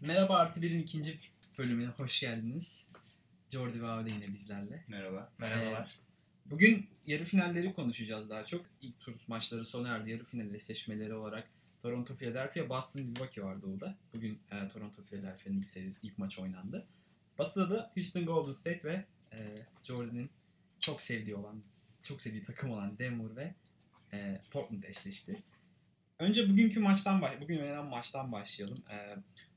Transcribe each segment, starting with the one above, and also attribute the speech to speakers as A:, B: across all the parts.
A: Merhaba Artı Bir'in ikinci bölümüne hoş geldiniz. Jordi ve Avde yine bizlerle.
B: Merhaba.
A: Merhabalar. Bugün yarı finalleri konuşacağız daha çok. İlk tur maçları sona erdi. Yarı final eşleşmeleri olarak Toronto, Philadelphia, Boston, Milwaukee var doğuda. Bugün e, Toronto, Philadelphia'nın ilk serisi, ilk maç oynandı. Batı'da da Houston Golden State ve e, Jordan'ın çok sevdiği olan, çok sevdiği takım olan Denver ve e, Portland eşleşti. Önce bugünkü maçtan bugün oynanan maçtan başlayalım. E,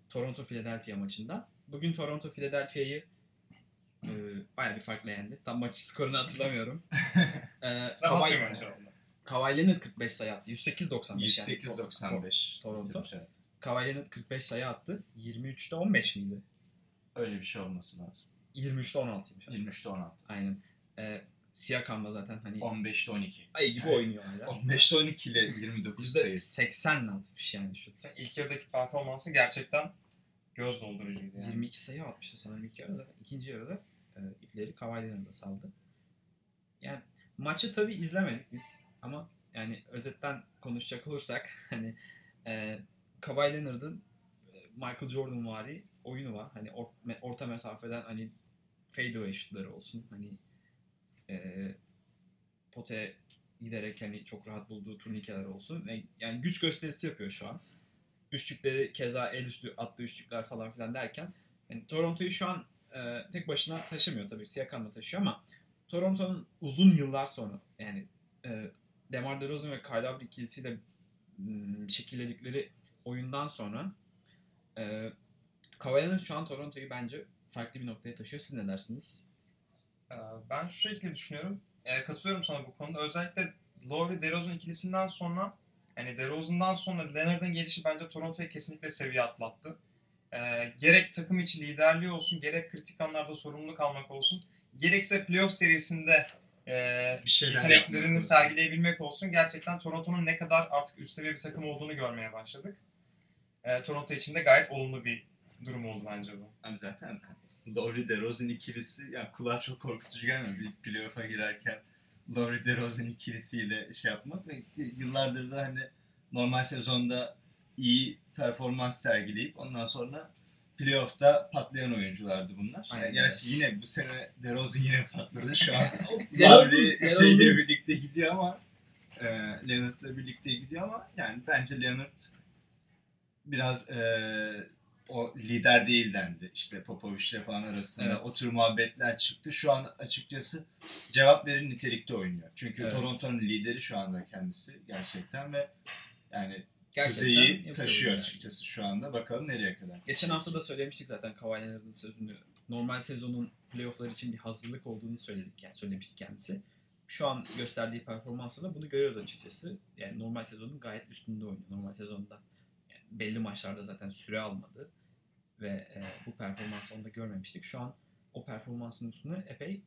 A: Toronto Philadelphia maçında. Bugün Toronto Philadelphia'yı e, bayağı bir farkla yendi. Tam maçı skorunu hatırlamıyorum. e,
B: bir
A: Kawhi, Leonard 45 sayı attı. 108-95 yani.
B: 108-95.
A: Toronto.
B: evet.
A: Kawhi Leonard 45 sayı attı. 23'te 15 miydi?
B: Öyle bir şey olması lazım.
A: 23'te 16'ymış.
B: 23'te 16.
A: Aynen. E, Siakam da zaten hani
B: 15'te 12.
A: ayı gibi oynuyor hala.
B: 15'te 12 ile 29 sayı.
A: %80 atmış yani şut.
C: İlk yarıdaki performansı gerçekten göz doldurucuydu yani.
A: 22 sayı atmıştı sanırım ilk yarıda. Zaten ikinci yarıda e, ipleri Kawhi Leonard'a saldı. Yani maçı tabii izlemedik biz ama yani özetten konuşacak olursak hani e, Kawhi Leonard'ın e, Michael Jordan vari oyunu var. Hani or- orta mesafeden hani fadeaway şutları olsun. Hani e, potaya giderek hani çok rahat bulduğu turnikeler olsun. Ve yani güç gösterisi yapıyor şu an. Üçlükleri keza el üstü attığı üçlükler falan filan derken yani Toronto'yu şu an e, tek başına taşımıyor tabii. Siakam'la taşıyor ama Toronto'nun uzun yıllar sonra yani e, DeMar DeRozan ve Kyle Lowry ikilisiyle m, şekilledikleri oyundan sonra e, Leonard şu an Toronto'yu bence farklı bir noktaya taşıyor. Siz ne dersiniz?
C: Ee, Ben şu şekilde düşünüyorum. Ee, katılıyorum sana bu konuda. Özellikle Lowry DeRozan ikilisinden sonra yani DeRozan'dan sonra Leonard'ın gelişi bence Toronto'yu kesinlikle seviye atlattı. Ee, gerek takım içi liderliği olsun, gerek kritik anlarda sorumluluk almak olsun, gerekse playoff serisinde e,
B: Bir yapmak
C: yeteneklerini sergileyebilmek olsun. Gerçekten Toronto'nun ne kadar artık üst seviye bir takım olduğunu görmeye başladık. Ee, Toronto için de gayet olumlu bir durum oldu bence bu.
B: Abi zaten Lowry DeRozan ikilisi yani kulağa çok korkutucu gelmiyor. Bir playoff'a girerken Lowry DeRozan ikilisiyle şey yapmak ve yıllardır da hani normal sezonda iyi performans sergileyip ondan sonra playoff'ta patlayan oyunculardı bunlar.
A: Aynen.
B: Yani gerçi yine bu sene DeRozan yine patladı şu an.
A: DeRozan-
B: şeyle birlikte gidiyor ama e, Leonard'la birlikte gidiyor ama yani bence Leonard biraz e, o lider değil dendi. İşte Popovic'le falan arasında
A: Evet.
B: o tür muhabbetler çıktı. Şu an açıkçası cevap verir nitelikte oynuyor. Çünkü
A: Evet.
B: Toronto'nun lideri şu anda kendisi gerçekten ve yani
A: Gerçekten yapıyor
B: taşıyor
A: yani.
B: açıkçası şu anda. Bakalım nereye kadar.
A: Geçen hafta da söylemiştik zaten Kawhi Leonard'ın sözünü. Normal sezonun playofflar için bir hazırlık olduğunu söyledik yani söylemişti kendisi. Şu an gösterdiği performansla da bunu görüyoruz açıkçası. Yani normal sezonun gayet üstünde oynuyor. Normal sezonda yani belli maçlarda zaten süre almadı ve e, bu performansı onda görmemiştik. Şu an o performansın üstüne epey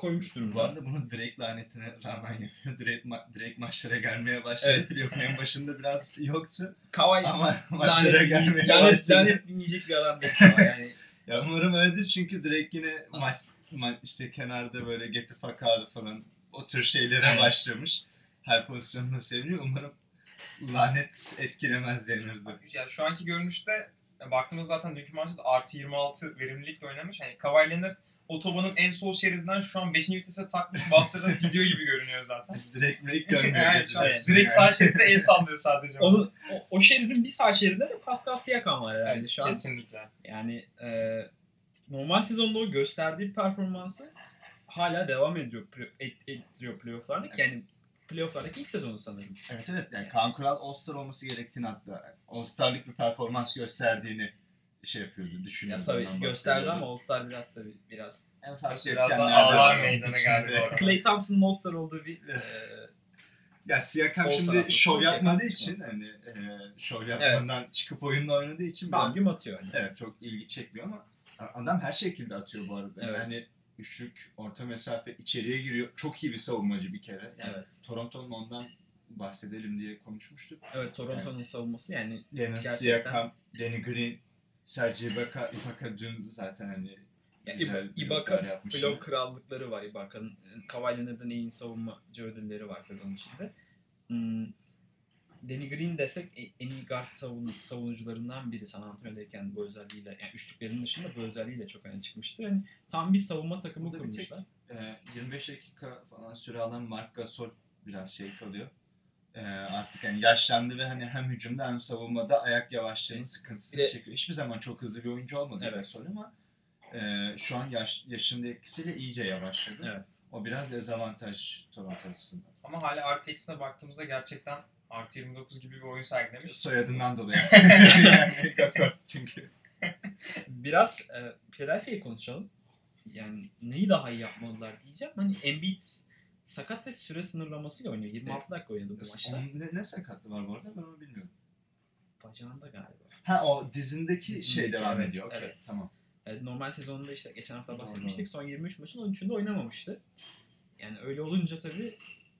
A: koymuş
B: Bu
A: durumda.
B: arada bunu direkt lanetine rağmen yapıyor. Direkt, ma- direkt maçlara gelmeye başladı.
A: Evet.
B: Playoff'un en başında biraz yoktu.
A: Kawhi
B: Ama maçlara
A: lanet,
B: gelmeye
A: lanet,
B: başladı.
A: lanet dinleyecek bir adam değil. Yani
B: Ya umarım öyledir çünkü direkt yine maç, ma- işte kenarda böyle get fuck falan o tür şeylere
A: Aynen.
B: başlamış. Her pozisyonda seviniyor. Umarım lanet etkilemez denirdi.
C: Yani şu anki görünüşte baktığımız zaten dünkü maçta artı 26 verimlilikle oynamış. Yani Kawhi Leonard otobanın en sol şeridinden şu an 5. vitese takmış bastırarak gidiyor gibi görünüyor zaten.
B: Direkt break görmüyor.
C: yani şu an direkt sağ şeritte el sallıyor sadece.
A: Onu, o, o şeridin bir sağ şeridinde de Pascal Siakam var herhalde şu an.
C: Kesinlikle.
A: Yani e, normal sezonda o gösterdiği performansı hala devam ediyor et, ettiriyor playoff'lardaki. Yani playoff'lardaki ilk sezonu sanırım.
B: Evet evet. Yani Kaan Kural All-Star olması gerektiğini hatta All-Star'lık bir performans gösterdiğini şey yapıyordu, düşünüyordu.
A: Ya tabii gösterdi ama All-Star biraz tabii biraz.
B: En farklı
C: Biraz da ağlar meydana geldi.
A: Clay Thompson'ın All-Star olduğu bir e,
B: Ya Siakam şimdi şov yapmadığı için hani e, şov yapmadan çıkıp oyunla oynadığı için
A: bangüm atıyor. Yani.
B: Evet çok ilgi çekmiyor ama adam her şekilde atıyor bu arada.
A: Evet.
B: Yani üçlük, orta mesafe içeriye giriyor. Çok iyi bir savunmacı bir kere. Yani
A: Evet.
B: Toronto'nun ondan bahsedelim diye konuşmuştuk.
A: Evet Toronto'nun savunması yani
B: Leonard
A: Gerçekten.
B: Siakam, Danny Green, Serge Ibaka, Ibaka dün zaten hani
A: Ya Ibaka blok krallıkları var Ibaka'nın. Kawhi Leonard'ın en iyi savunmacı ödülleri var sezon içinde. Hmm. Danny Green desek e- en iyi guard savun, savunucularından biri San Antonio'dayken bu özelliğiyle yani üçlüklerin dışında bu özelliğiyle çok öne çıkmıştı. Yani tam bir savunma takımı
B: Burada bir tek-
A: kurmuşlar.
B: Ee, 25 dakika falan süre alan Mark Gasol biraz şey kalıyor. Ee, artık yani yaşlandı ve hani hem hücumda hem savunmada ayak yavaşlığının sıkıntısını
A: Bir de-
B: çekiyor. Hiçbir zaman çok hızlı bir oyuncu olmadı
A: Evet.
B: Gasol ama e, şu an yaş, yaşının etkisiyle iyice yavaşladı.
A: Evet.
B: O biraz dezavantaj Toronto açısından.
C: Ama hala artı eksine baktığımızda gerçekten artı 29 gibi bir oyun sergilemiş.
B: Soyadından dolayı. yani Gasol çünkü.
A: Biraz e, Philadelphia'yı konuşalım. Yani neyi daha iyi yapmalılar diyeceğim. Hani Embiid sakat ve süre sınırlamasıyla oynuyor. 26 dakika oynadı bu maçta.
B: Ne, ne sakatlığı var bu arada ben onu bilmiyorum.
A: Bacağında galiba.
B: Ha o dizindeki,
A: Dizindeki,
B: şey devam
A: evet,
B: ediyor. Okey,
A: evet.
B: Tamam.
A: E, normal sezonunda işte geçen hafta bahsetmiştik. Son 23 maçın 13'ünde oynamamıştı. Yani öyle olunca tabii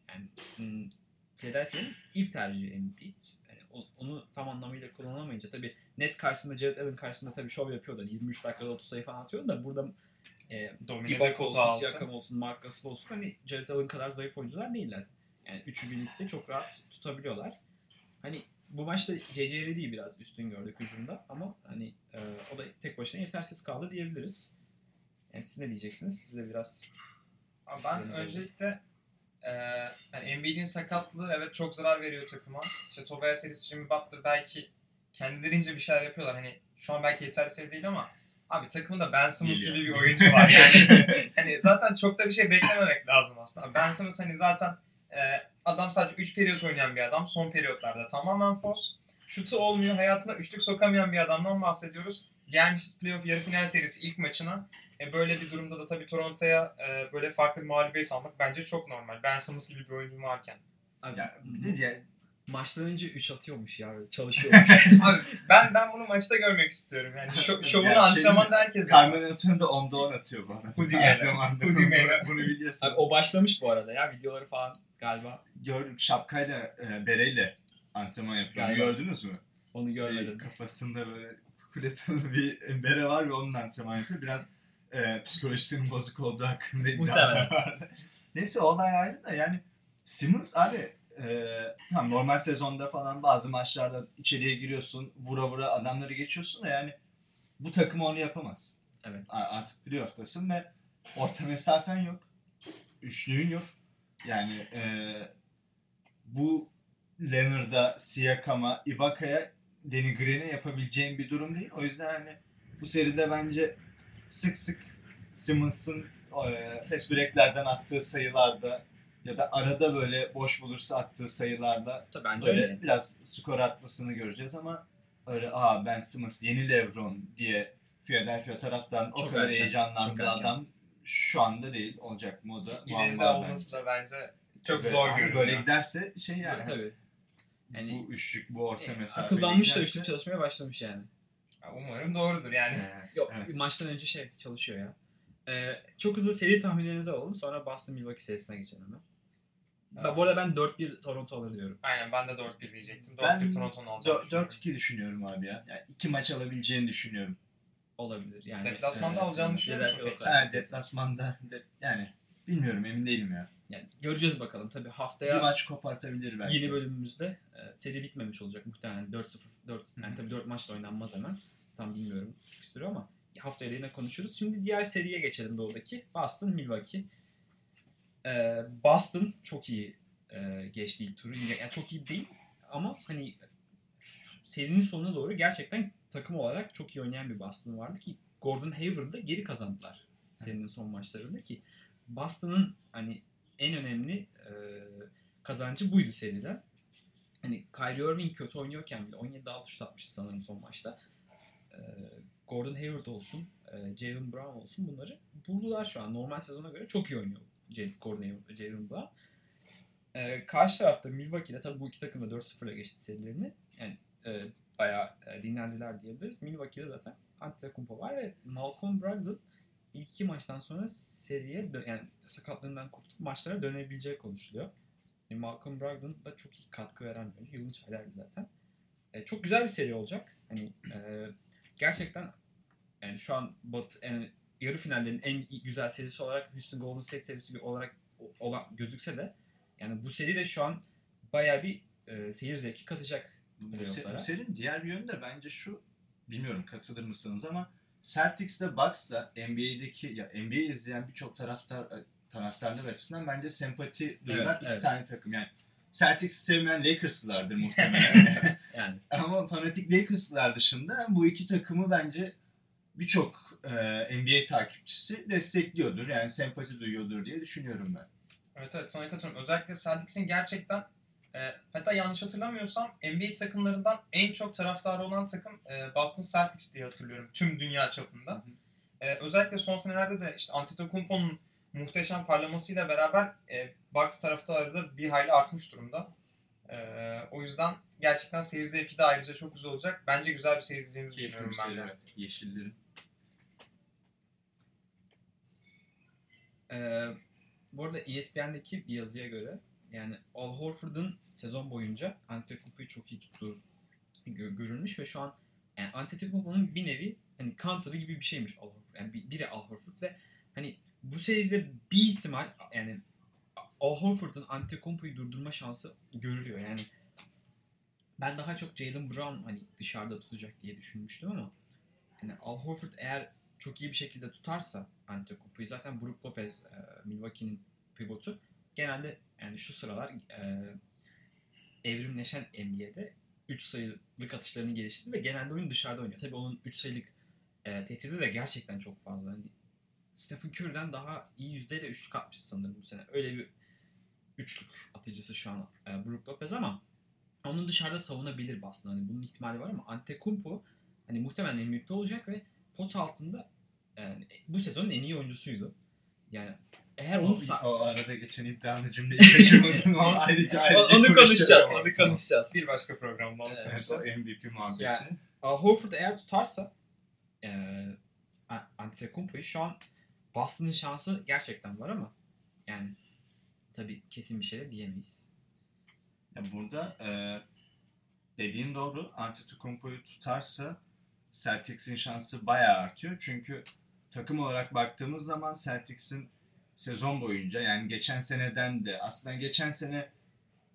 A: yani hmm, Philadelphia'nın ilk tercihi Embiid. Yani onu tam anlamıyla kullanamayınca tabii Nets karşısında Jared Allen karşısında tabii şov yapıyordu. Hani 23 dakikada 30 sayı falan atıyordu da burada e,
C: Domine
A: olsun,
C: altı.
A: Siakam olsun, Gasol olsun hani Jared Allen kadar zayıf oyuncular değiller. Yani üçü birlikte çok rahat tutabiliyorlar. Hani bu maçta C.C. Redick'i biraz üstün gördük hücumda ama hani e, o da tek başına yetersiz kaldı diyebiliriz. Yani siz ne diyeceksiniz? Siz de biraz
C: Ama ben öncelikle e, yani Embiid'in sakatlığı evet çok zarar veriyor takıma. İşte Tobias Harris, Jimmy Butler belki kendilerince bir şeyler yapıyorlar. Hani şu an belki yeterli seviyede değil ama abi takımda Ben Simmons gibi
B: yani.
C: bir oyuncu var. Yani hani zaten çok da bir şey beklememek lazım aslında. Ben Simmons hani zaten e, adam sadece 3 periyot oynayan bir adam. Son periyotlarda tamamen fos. Şutu olmuyor. Hayatına üçlük sokamayan bir adamdan bahsediyoruz. Gelmişiz playoff yarı final serisi ilk maçına. E, böyle bir durumda da tabii Toronto'ya e, böyle farklı bir mağlubiyet almak bence çok normal. Ben Simmons gibi bir oyuncu varken.
A: abi,
B: Ya, bir de diğer,
A: maçtan önce 3 atıyormuş ya. Çalışıyormuş.
C: Abi ben ben bunu maçta görmek istiyorum. Yani şo- şovunu
B: Ya şey
C: antrenmanda
B: mi?
C: herkes
B: Anthony de 10'da 10 atıyor bana.
C: Hoodie man.
B: Antrenmanda.
C: Hoodie man.
B: Bunu- biliyorsun.
A: abi, o başlamış bu arada ya. Videoları falan galiba.
B: Gördük şapkayla, e, bereyle antrenman yapıyor.
A: Galiba.
B: Gördünüz mü?
A: Onu
B: Bir
A: görmedim.
B: kafasında böyle kuletalı bir bere var ve onun antrenman yapıyor. Biraz e, psikolojisinin bozuk olduğu hakkında iddialar vardı. Neyse olay ayrı da yani Simmons abi e, tam normal sezonda falan bazı maçlarda içeriye giriyorsun vura vura adamları geçiyorsun da yani bu takım onu yapamaz.
A: Evet.
B: Artık playoff'tasın ve orta mesafen yok. Üçlüğün yok. Yani e, bu Leonard'a, Siakam'a, Ibaka'ya, Danny Green'e yapabileceğin bir durum değil. O yüzden hani bu seride bence sık sık Simmons'ın e, fast break'lerden attığı sayılarda ya da arada böyle boş bulursa attığı sayılarda
A: Tabii bence
B: böyle
A: öyle.
B: biraz skor artmasını göreceğiz ama öyle aa Ben Simmons yeni Lebron diye Philadelphia taraftan o
A: Çok
B: kadar
A: erken, çok
B: heyecanlandığı
A: erken.
B: adam şu anda değil olacak mı o da
C: İleride
B: muamma
C: olması da bence
B: bence.
C: çok
B: Böyle-
C: zor
B: abi
C: görünüyor.
B: Böyle giderse şey yani
A: Tabii. Yani
B: bu üçlük bu orta
A: e,
B: mesafe
A: akıllanmış da üçlük çalışmaya başlamış yani.
C: Ya Umarım doğrudur yani.
A: Yok
B: Evet.
A: maçtan önce şey çalışıyor ya. Ee, çok hızlı seri tahminlerinizi alalım. Sonra Boston Milwaukee serisine geçelim. Ben, bu arada ben 4-1 Toronto alır diyorum.
C: Aynen ben de 4-1 diyecektim. 4-1
B: Ben
C: Toronto'nun alacağını düşünüyorum.
B: 4-2 düşünüyorum abi ya. Yani iki maç alabileceğini düşünüyorum.
A: Olabilir yani.
C: Deplasmanda alacağını düşünüyor musun
B: Ha deplasmanda de, yani bilmiyorum emin değilim ya.
A: Yani göreceğiz bakalım. Tabii
B: Bir
A: haftaya
B: maç kopartabilir belki.
A: yeni bölümümüzde e, seri bitmemiş olacak muhtemelen 4-0 4 yani tabii 4 maç da oynanmaz hemen. Tam bilmiyorum fikstürü ama haftaya da yine konuşuruz. Şimdi diğer seriye geçelim doğudaki. Boston Milwaukee. Ee, Boston çok iyi e, geçti ilk turu. Yani çok iyi değil ama hani serinin sonuna doğru gerçekten takım olarak çok iyi oynayan bir Boston vardı ki Gordon Hayward'ı geri kazandılar serinin son maçlarında ki Boston'ın hani en önemli e, kazancı buydu seriden. Hani Kyrie Irving kötü oynuyorken bile 17 6 şut atmıştı sanırım son maçta. E, Gordon Hayward olsun, e, Jalen Brown olsun bunları buldular şu an. Normal sezona göre çok iyi oynuyor Gordon Hayward ve Jalen Brown. E, karşı tarafta Milwaukee'de tabii bu iki takım da 4-0'la geçti serilerini. Yani e, bayağı e, dinlendiler diyebiliriz. Milwaukee'de zaten Antetokounmpo var ve Malcolm Brogdon ilk iki maçtan sonra seriye yani sakatlığından kurtulup maçlara dönebileceği konuşuluyor. E, Malcolm Brogdon da çok iyi katkı veren bir oyuncu. Yılın çaylardı zaten. E, çok güzel bir seri olacak. Hani e, gerçekten yani şu an Bat yani yarı finallerin en güzel serisi olarak Houston Golden State serisi olarak olan gözükse de yani bu seri de şu an bayağı bir e, seyir zevki katacak.
B: Bu, se- bu serinin diğer bir yönü de bence şu, bilmiyorum katılır mısınız ama Celtics'le Bucks'la NBA'deki ya NBA izleyen birçok taraftar e, taraftarlar açısından bence sempati duyulan
A: Evet,
B: iki
A: evet.
B: tane takım. Yani Celtics'i sevmeyen Lakers'lardır muhtemelen.
A: Yani
B: ama fanatik Lakers'lar dışında bu iki takımı bence birçok e, NBA takipçisi destekliyordur. Yani sempati duyuyordur diye düşünüyorum ben.
C: Evet evet sana katılıyorum. Özellikle Celtics'in gerçekten e, hatta yanlış hatırlamıyorsam NBA takımlarından en çok taraftarı olan takım e, Boston Celtics diye hatırlıyorum tüm dünya çapında. E, özellikle son senelerde de işte Antetokounmpo'nun muhteşem parlamasıyla beraber e, Bucks taraftarı da bir hayli artmış durumda. E, o yüzden gerçekten seyir zevki de ayrıca çok güzel olacak. Bence güzel bir seyir izleyeceğimizi
B: Keyifli
C: düşünüyorum ben de.
B: evet. Yeşillerin.
A: Ee, bu arada ESPN'deki bir yazıya göre yani Al Horford'un sezon boyunca Antetokounmpo'yu çok iyi tuttuğu gö- görülmüş ve şu an yani Antetokounmpo'nun bir nevi hani counter'ı gibi bir şeymiş Al Horford. Yani bir- biri Al Horford ve hani bu seride bir ihtimal yani Al Horford'un Antetokounmpo'yu durdurma şansı görülüyor. Yani ben daha çok Jalen Brown hani dışarıda tutacak diye düşünmüştüm ama yani Al Horford eğer çok iyi bir şekilde tutarsa Antetokounmpo'yu zaten Brook Lopez e, Milwaukee'nin pivotu genelde yani şu sıralar e, evrimleşen NBA'de 3 sayılık atışlarını geliştirdi ve genelde oyun dışarıda oynuyor. Tabii onun 3 sayılık e, tehdidi de gerçekten çok fazla. Hani Stephen Curry'den daha iyi yüzdeyle üçlük atmış sanırım bu sene. Öyle bir üçlük atıcısı şu an e, Brook Lopez ama onun dışarıda savunabilir Boston. Hani bunun ihtimali var ama Antetokounmpo hani muhtemelen MVP'de olacak ve pot altında yani bu sezonun en iyi oyuncusuydu. Yani eğer onu
B: O, o arada geçen iddialı cümleyi kaçırmadım ama ayrıca ayrıca
A: onu konuşacağız. Onu konuşacağız.
C: Bir başka programda onu
A: Evet,
C: konuşacağız.
B: MVP muhabbeti.
A: Yani- Al Horford eğer tutarsa eee Antetokounmpo'yu şu an Boston'ın şansı gerçekten var ama yani tabii kesin bir şey de diyemeyiz.
B: Ya burada e, dediğin doğru. Antetokounmpo'yu tutarsa Celtics'in şansı bayağı artıyor. Çünkü takım olarak baktığımız zaman Celtics'in sezon boyunca yani geçen seneden de aslında geçen sene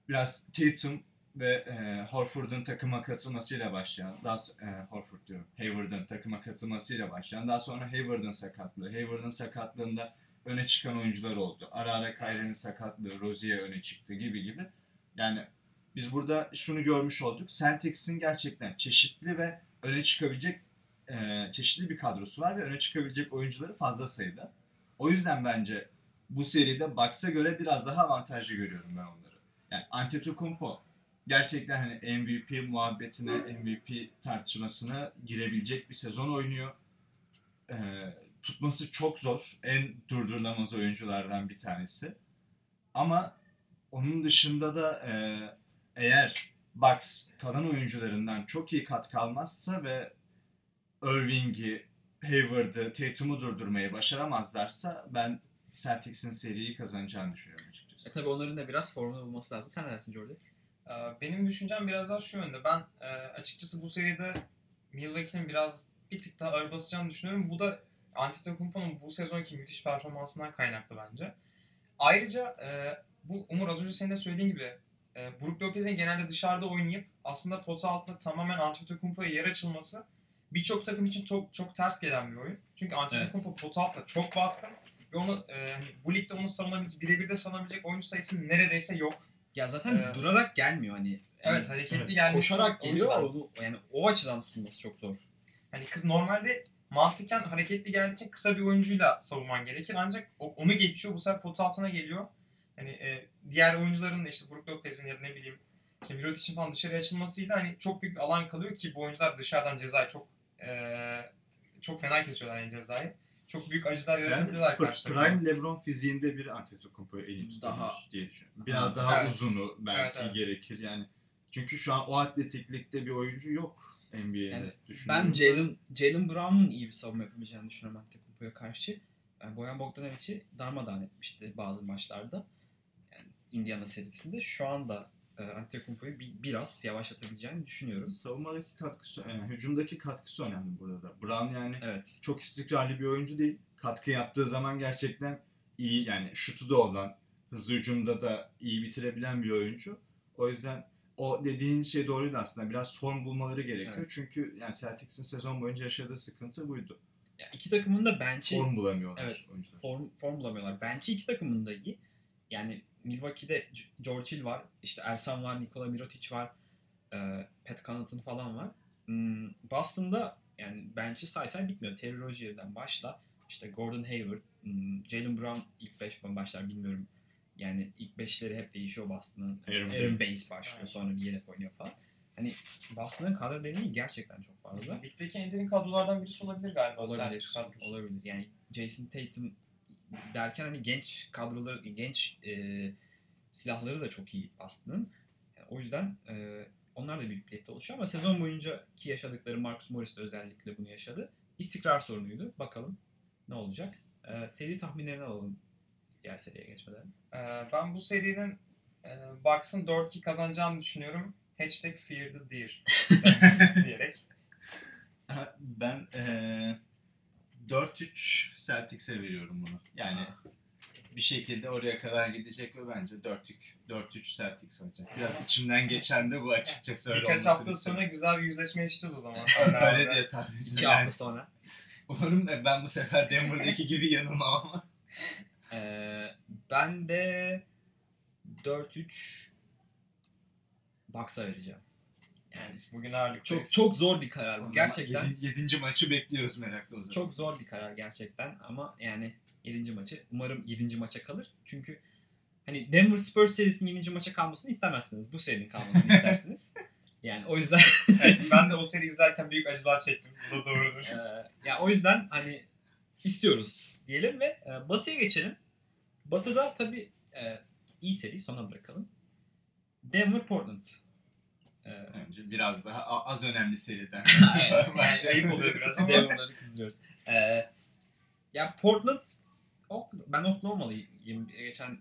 B: biraz Tatum ve e, Horford'un takıma katılmasıyla başlayan, daha e, Horford diyorum, Hayward'ın takıma katılmasıyla başlayan, daha sonra Hayward'ın sakatlığı, Hayward'ın sakatlığında öne çıkan oyuncular oldu. Ara ara Kyrie'nin sakatlığı, Rozier öne çıktı gibi gibi. Yani biz burada şunu görmüş olduk. Celtics'in gerçekten çeşitli ve öne çıkabilecek e, çeşitli bir kadrosu var ve öne çıkabilecek oyuncuları fazla sayıda. O yüzden bence bu seride Bucks'a göre biraz daha avantajlı görüyorum ben onları. Yani Antetokounmpo gerçekten hani MVP muhabbetine, MVP tartışmasına girebilecek bir sezon oynuyor. E, tutması çok zor. En durdurulamaz oyunculardan bir tanesi. Ama onun dışında da e, eğer Bucks kalan oyuncularından çok iyi katkı almazsa ve Irving'i, Hayward'ı, Tatum'u durdurmayı başaramazlarsa ben Celtics'in seriyi kazanacağını düşünüyorum açıkçası.
A: E tabii onların da biraz formunu bulması lazım. Sen ne dersin Jordi?
C: Ee, Benim düşüncem biraz daha şu yönde. Ben e, açıkçası bu seride Milwaukee'nin biraz bir tık daha ağır basacağını düşünüyorum. Bu da Antetokounmpo'nun bu sezonki müthiş performansından kaynaklı bence. Ayrıca e, bu Umur az önce senin de söylediğin gibi e, Brook Lopez'in genelde dışarıda oynayıp aslında pota altında tamamen Antetokounmpo'ya yer açılması birçok takım için çok çok ters gelen bir oyun. Çünkü Antetokounmpo pota altında çok baskın ve onu e, hani bu ligde onu savunabilecek, birebir de savunabilecek oyuncu sayısı neredeyse yok.
A: Ya zaten
C: Ee,
A: durarak gelmiyor hani.
C: Evet
A: Yani
C: hareketli
B: evet,
C: gelmesi.
A: koşarak geliyor onu yani o açıdan tutulması çok zor.
C: Hani kız normalde mantıken hareketli geldiği için kısa bir oyuncuyla savunman gerekir. Ancak onu geçiyor. Bu sefer pot altına geliyor. Hani e, diğer oyuncuların da işte Brook Lopez'in ya da ne bileyim işte Mirotic'in falan dışarı açılmasıyla hani çok büyük bir alan kalıyor ki bu oyuncular dışarıdan cezayı çok e, çok fena kesiyorlar yani cezayı. Çok büyük acılar
B: Yani
C: yaratabiliyorlar
B: Pr-
C: karşı takıma.
B: Prime LeBron fiziğinde bir Antetokounmpo'yu en iyi
A: Daha-
B: tutabilir diye düşünüyorum. Biraz daha
C: Evet.
B: uzunu belki
C: Evet, evet.
B: gerekir yani. Çünkü şu an o atletiklikte bir oyuncu yok NBA'de
A: Yani
B: düşünüyorum.
A: Ben Jalen Jalen Brown'un iyi bir savunma yapabileceğini düşünüyorum Antetokounmpo'ya karşı. Yani Boyan Bogdanovic'i darmadağın etmişti bazı maçlarda. Indiana serisinde. Şu anda e, Antetokounmpo'yu bir, biraz yavaşlatabileceğini düşünüyorum.
B: Savunmadaki katkısı, yani hücumdaki katkısı önemli burada da. Brown yani
A: Evet.
B: çok istikrarlı bir oyuncu değil. Katkı yaptığı zaman gerçekten iyi yani şutu da olan, hızlı hücumda da iyi bitirebilen bir oyuncu. O yüzden o dediğin şey doğruydu aslında. Biraz form bulmaları gerekiyor.
A: Evet.
B: Çünkü yani Celtics'in sezon boyunca yaşadığı sıkıntı buydu.
A: Ya iki takımın da bench'i
B: Form bulamıyorlar
A: Evet.
B: oyuncular.
A: form, form bulamıyorlar. Bench'i iki takımın da iyi. Yani Milwaukee'de George Hill var. işte Ersan var. Nikola Mirotic var. e, Pat Connaughton falan var. Hmm, Boston'da yani bench'i say say bitmiyor. Terry Rozier'den başla. işte Gordon Hayward, hmm, Jalen Brown ilk 5 başlar bilmiyorum. Yani ilk beşleri hep değişiyor Boston'ın.
B: Aaron
A: Aaron
B: Baines.
A: Başlıyor.
C: Evet.
A: Sonra bir yedek oynuyor falan. Hani Boston'ın kadro derinliği gerçekten çok fazla.
C: Ligdeki en derin kadrolardan birisi olabilir galiba.
A: Olabilir. Olabilir. Yani Jason Tatum derken hani genç kadroları, genç e, silahları da çok iyi Boston'ın. Yani o yüzden e, onlar da büyük birlikte oluşuyor ama sezon boyunca ki yaşadıkları Marcus Morris de özellikle bunu yaşadı. İstikrar sorunuydu. Bakalım ne olacak. E, seri tahminlerini alalım diğer seriye geçmeden.
C: Ee, ben bu serinin e, Bucks'ın 4-2 kazanacağını düşünüyorum. Hashtag fear the deer diyerek.
B: Ha, Ben eee 4-3 Celtics'e veriyorum bunu. Yani
A: Aa.
B: bir şekilde oraya kadar gidecek ve bence 4-3 4-3 Celtics olacak. Biraz içimden geçen de bu açıkçası öyle
C: Birkaç hafta sonra güzel bir yüzleşme yaşayacağız o zaman.
B: Öyle diye tahmin ediyorum.
A: İki
B: Yani
A: hafta sonra.
B: umarım da ben bu sefer Denver'daki gibi yanılmam ama.
A: E, ben de 4-3 Bucks'a vereceğim. Yani
C: Bugün ağırlık
A: çok çok zor bir karar bu. Gerçekten
B: 7. Yedinci maçı bekliyoruz merakla o zaman.
A: çok zor bir karar gerçekten ama yani 7. maçı umarım 7. maça kalır. Çünkü hani Denver Spurs serisinin 7. maça kalmasını istemezsiniz. Bu serinin kalmasını istersiniz. Yani o yüzden
C: Evet, ben de o seri izlerken büyük acılar çektim. Bu da doğrudur.
A: Ee, ya o yüzden hani istiyoruz diyelim ve e, Batı'ya geçelim. Batı'da tabii e, iyi seri sona bırakalım. Denver Portland. Ee,
B: Önce biraz daha az önemli seriden.
A: Evet,
B: başlayalım.
C: ayıp oluyor biraz ama.
A: Denver'ları kızdırıyoruz. Ee, ya Portland ben Oklahoma'lıyım. Geçen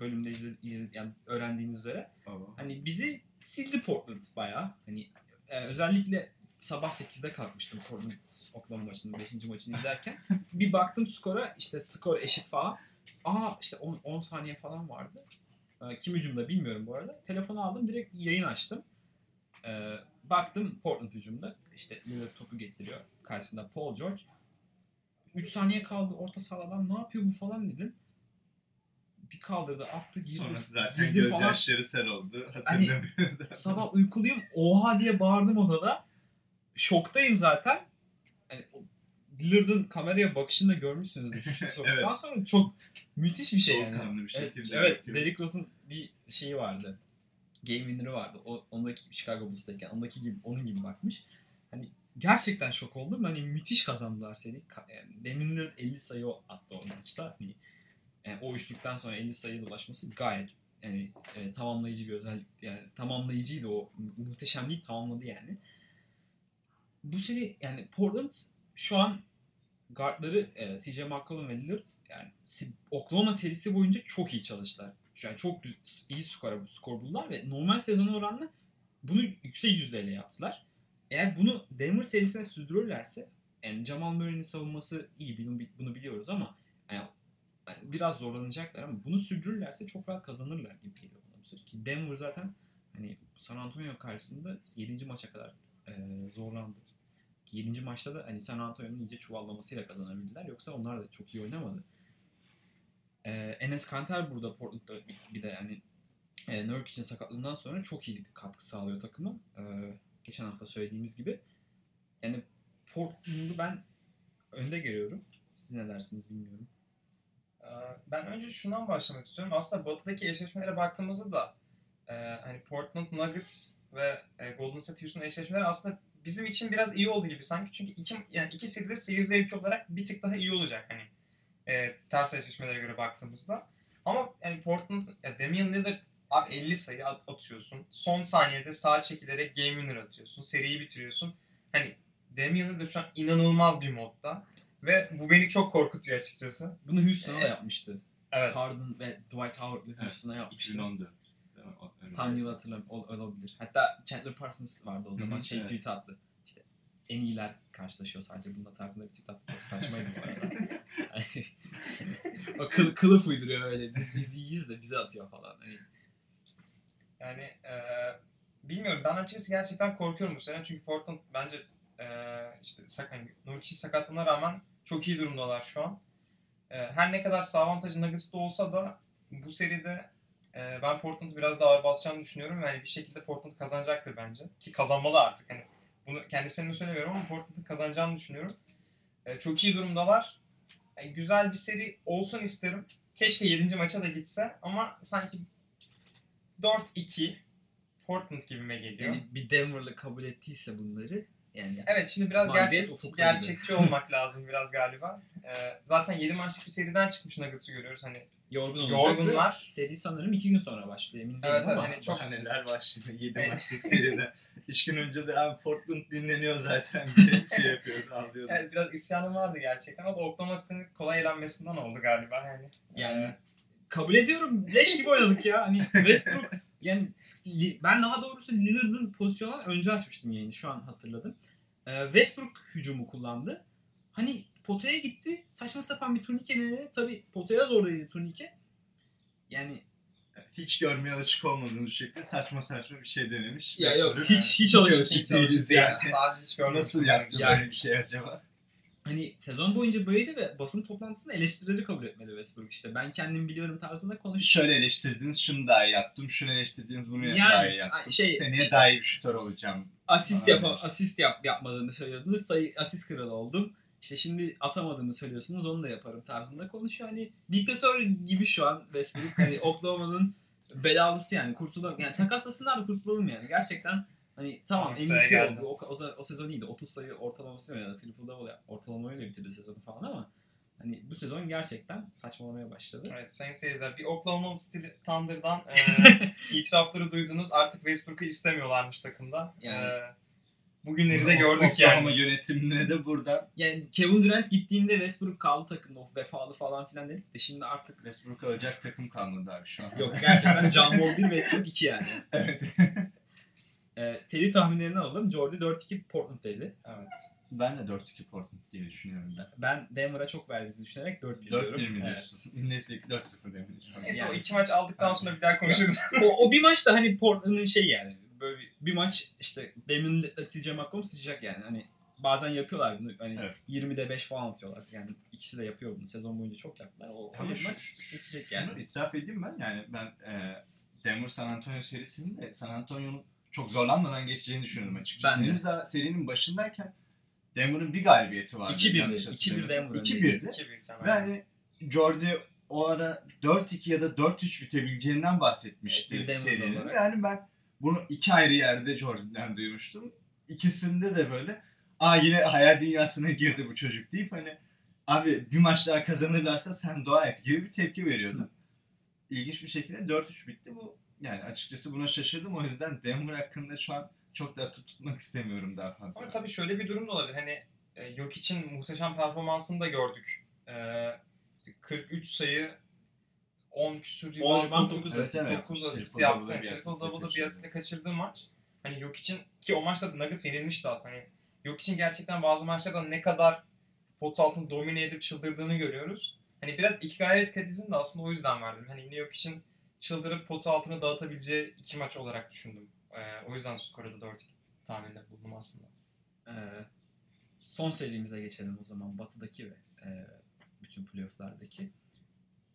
A: bölümde izle, izle- yani öğrendiğiniz üzere.
B: Baba.
A: Hani bizi sildi Portland bayağı. Hani e, özellikle sabah 8'de kalkmıştım Portland Oklahoma maçının 5. maçını izlerken. bir baktım skora işte skor eşit falan. Aa işte 10, 10 saniye falan vardı. E, kim hücumda bilmiyorum bu arada. Telefonu aldım direkt yayın açtım. E, baktım Portland hücumda. İşte Lillard topu getiriyor. Karşısında Paul George. 3 saniye kaldı orta sahadan ne yapıyor bu falan dedim. Bir kaldırdı attı girdi.
B: Sonrası zaten
A: girdi
B: gözyaşları sel oldu. Hatırlamıyoruz da.
A: Sabah uykuluyum. Oha diye bağırdım odada. Şoktayım zaten. Yani, Lillard'ın kameraya bakışını da görmüşsünüzdür. Şu sokaktan
B: Evet.
A: sonra çok müthiş bir şey yani.
B: Soğukkanlı bir
A: Evet,
B: şekilde
A: evet. Derrick Rose'un bir şeyi vardı. Game winner'ı vardı. O, ondaki Chicago Bulls'tayken ondaki gibi onun gibi bakmış. Hani gerçekten şok oldum. Hani müthiş kazandılar seri. Yani Damian Lillard 50 sayı attı o maçta. Hani, yani o üçlükten sonra 50 sayıya ulaşması gayet yani e, tamamlayıcı bir özellik. Yani tamamlayıcıydı o. Mu- Muhteşemliği tamamladı yani. Bu seri yani Portland şu an guardları e, CJ McCollum ve Lillard yani Oklahoma serisi boyunca çok iyi çalıştılar. An çok iyi skor, skor buldular ve normal sezona oranla bunu yüksek yüzdeyle yaptılar. Eğer bunu Denver serisine sürdürürlerse yani Jamal Murray'nin savunması iyi bunu, biliyoruz ama yani, yani biraz zorlanacaklar ama bunu sürdürürlerse çok rahat kazanırlar gibi geliyor bana bu. Ki Denver zaten hani San Antonio karşısında 7. maça kadar e, zorlandı. Ki 7. maçta da hani San Antonio'nun iyice çuvallamasıyla kazanabildiler. Yoksa onlar da çok iyi oynamadı. Ee, Enes Kanter burada Portland'da bir, de yani e, Nurkic'in sakatlığından sonra çok iyi katkı sağlıyor takıma. Ee, geçen hafta söylediğimiz gibi. Yani Portland'ı ben önde görüyorum. Siz ne dersiniz bilmiyorum.
C: Ee, Ben önce şundan başlamak istiyorum. Aslında batıdaki eşleşmelere baktığımızda da e, hani Portland Nuggets ve e, Golden State Houston eşleşmeleri aslında bizim için biraz iyi oldu gibi sanki. Çünkü iki, yani iki seride seyir zevki olarak bir tık daha iyi olacak hani e, ters eşleşmelere göre baktığımızda. Ama yani Portland, ya Damian Lillard abi 50 sayı at- atıyorsun. Son saniyede sağa çekilerek game winner atıyorsun. Seriyi bitiriyorsun. Hani Damian Lillard şu an inanılmaz bir modda. Ve bu beni çok korkutuyor açıkçası.
A: Bunu Houston'a da
C: Ee,
A: yapmıştı.
C: Evet.
A: Harden ve Dwight Howard'lı Houston'a yapmıştı.
B: 2014. Değil mi? O- öyle
A: Tam yıl hatırlamıyorum. Ol- olabilir. Hatta Chandler Parsons vardı o zaman.
B: Hı hı,
A: şey
B: evet.
A: tweet attı. En iyiler karşılaşıyor sadece bununla tarzında bir tweet attı. Çok saçmaydı bu arada. Hani, o kıl, kılıf uyduruyor öyle. Biz, biz iyiyiz de bize atıyor falan. Hani,
C: Yani e, bilmiyorum ben açıkçası gerçekten korkuyorum bu sene çünkü Portland bence e, işte sak hani Nurkic sakatlığına rağmen çok iyi durumdalar şu an. E, her ne kadar sağ avantajı Nuggets'ta olsa da bu seride e, ben Portland'ı biraz daha ağır basacağını düşünüyorum ve hani bir şekilde Portland kazanacaktır bence. Ki kazanmalı artık hani bunu kendisine söylemiyorum ama Portland'ın kazanacağını düşünüyorum. E, çok iyi durumdalar. Yani güzel bir seri olsun isterim. Keşke 7. maça da gitse ama sanki 4-2 Portland gibime geliyor.
A: Yani bir Denver'lı kabul ettiyse bunları yani
C: Evet şimdi biraz gerçek, gerçekçi olmak lazım biraz galiba. Ee, zaten 7 maçlık bir seriden çıkmış Nuggets'ı görüyoruz. Hani
A: yorgun olacak
C: Yorgunlar.
A: seri sanırım iki gün sonra başlıyor emin değilim
C: Evet,
A: ama
C: hani çok-
B: Bahaneler başladı 7
C: Evet.
B: maçlık seride. 3 gün önce de abi Portland dinleniyor zaten diye şey yapıyordu, ağlıyordu.
C: evet, biraz isyanım vardı gerçekten. O da Oklahoma City'nin kolay elenmesinden oldu galiba. Yani,
A: Yani kabul ediyorum. Leş gibi oynadık ya. Hani Westbrook yani ben daha doğrusu Lillard'ın pozisyonundan önce açmıştım yayını. Şu an hatırladım. Ee, Westbrook hücumu kullandı. Hani potaya gitti. Saçma sapan bir turnike nedeni. Tabii potaya zordaydı turnike. Yani
B: Hiç görmeye alışık olmadığımız şekilde saçma saçma bir şey denemiş.
A: ya
B: Westbrook.
A: yok hiç hiç alışık
C: hiç
A: değiliz
C: alışık
A: yani.
C: değiliz. Daha hiç görmedim.
B: Nasıl yaptı
A: Yani-
B: böyle bir şey acaba?
A: Hani sezon boyunca böyleydi ve basın toplantısında eleştirileri kabul etmedi Westbrook işte. Ben kendim biliyorum tarzında konuştu.
B: Şöyle eleştirdiniz, şunu daha iyi yaptım. Şunu eleştirdiniz, bunu
A: Yani,
B: daha iyi yaptım.
A: şey,
B: Seneye
A: işte-
B: daha iyi bir şutör olacağım.
A: asist yap asist yap yapmadığını söylüyordunuz. Sayı asist kralı oldum. İşte şimdi atamadığımı söylüyorsunuz onu da yaparım tarzında konuşuyor. Hani diktatör gibi şu an Westbrook. Hani Oklahoma'nın belalısı yani kurtulalım. Yani takaslasınlar da kurtulalım yani. Gerçekten hani tamam MVP oldu. O, o, o sezon iyiydi. 30 sayı ortalaması oynadı. Triple double yap- ortalamayla bitirdi sezonu falan ama hani bu sezon gerçekten saçmalamaya başladı.
C: Evet sayın seyirciler bir Oklahoma City Thunder'dan e, itirafları duydunuz. Artık Westbrook'u istemiyorlarmış takımda.
A: Yani.
C: E, bugünleri de gördük
B: Oklahoma
C: yani.
B: yönetimine de buradan
A: Yani Kevin Durant gittiğinde Westbrook kaldı takımda. Of vefalı falan filan dedik de şimdi artık
B: Westbrook alacak takım kalmadı abi şu an.
A: Yok gerçekten John Wall 1 Westbrook 2 yani.
B: evet.
A: Ee, seri tahminlerini alalım. Jordy 4-2 Portland'daydı.
C: Evet.
B: Ben de 4-2 Portland diye düşünüyorum da.
A: Ben Denver'a çok verdiğinizi düşünerek 4-1
B: 4-1
A: diyorum.
B: mi
A: Evet.
B: diyorsun? Neyse ki 4-0 demeyeceğim.
C: Neyse o
A: Yani.
C: iki maç aldıktan sonra bir daha konuşuruz.
A: o, o bir maç da hani Portland'ın şey yani. Böyle bir, bir maç işte Demin CJ McCollum sıcak yani. Hani bazen yapıyorlar bunu. Hani
B: Evet.
A: 20'de 5 falan atıyorlar. Yani ikisi de yapıyor bunu. Sezon boyunca çok yaptılar. O,
B: Ama şu-
A: maç
B: şu-
A: bitecek
B: Şunu
A: yani.
B: itiraf edeyim ben yani ben e, Denver San Antonio serisinde San Antonio'nun çok zorlanmadan geçeceğini düşünüyorum açıkçası.
A: Ben de.
B: Henüz daha serinin başındayken Denver'ın bir galibiyeti vardı.
A: 2-1'di.
B: yanlış
A: 2-1
B: hatırlamıyorsam.
A: Denver
B: 2-1'di.
C: İki büyük
B: Ve hani Jordi o ara 4-2 ya da 4-3 bitebileceğinden bahsetmişti
A: Evet,
B: serinin.
A: olarak.
B: Yani ben bunu iki ayrı yerde Jordi'den duymuştum. İkisinde de böyle aa yine hayal dünyasına girdi bu çocuk deyip hani abi bir maç daha kazanırlarsa sen dua et gibi bir tepki veriyordu. İlginç bir şekilde 4-3 bitti bu. Yani açıkçası buna şaşırdım. O yüzden Denver hakkında şu an çok da atıp tutmak istemiyorum daha fazla.
C: Ama tabii şöyle bir durum da olabilir. Hani e, Jokic'in muhteşem performansını da gördük. E, 43 sayı 10 küsur
A: 10
C: rebound,
A: rebound,
C: 9
B: evet,
C: asist,
B: evet.
C: 9 asist yaptı. Triple
B: asistle
C: double'ı bir asistle kaçırdığı maç. Hani Jokic'in ki o maçta Nuggets yenilmişti aslında. Hani Jokic'in gerçekten bazı maçlarda ne kadar pot altını domine edip çıldırdığını görüyoruz. Hani biraz iki gayret kredisini de aslında o yüzden verdim. Hani yine Jokic'in çıldırıp pot altını dağıtabileceği iki maç olarak düşündüm. E, o yüzden skoru da 4-2 tahminde buldum aslında.
A: Ee, son serimize geçelim o zaman. Batı'daki ve e, bütün playoff'lardaki.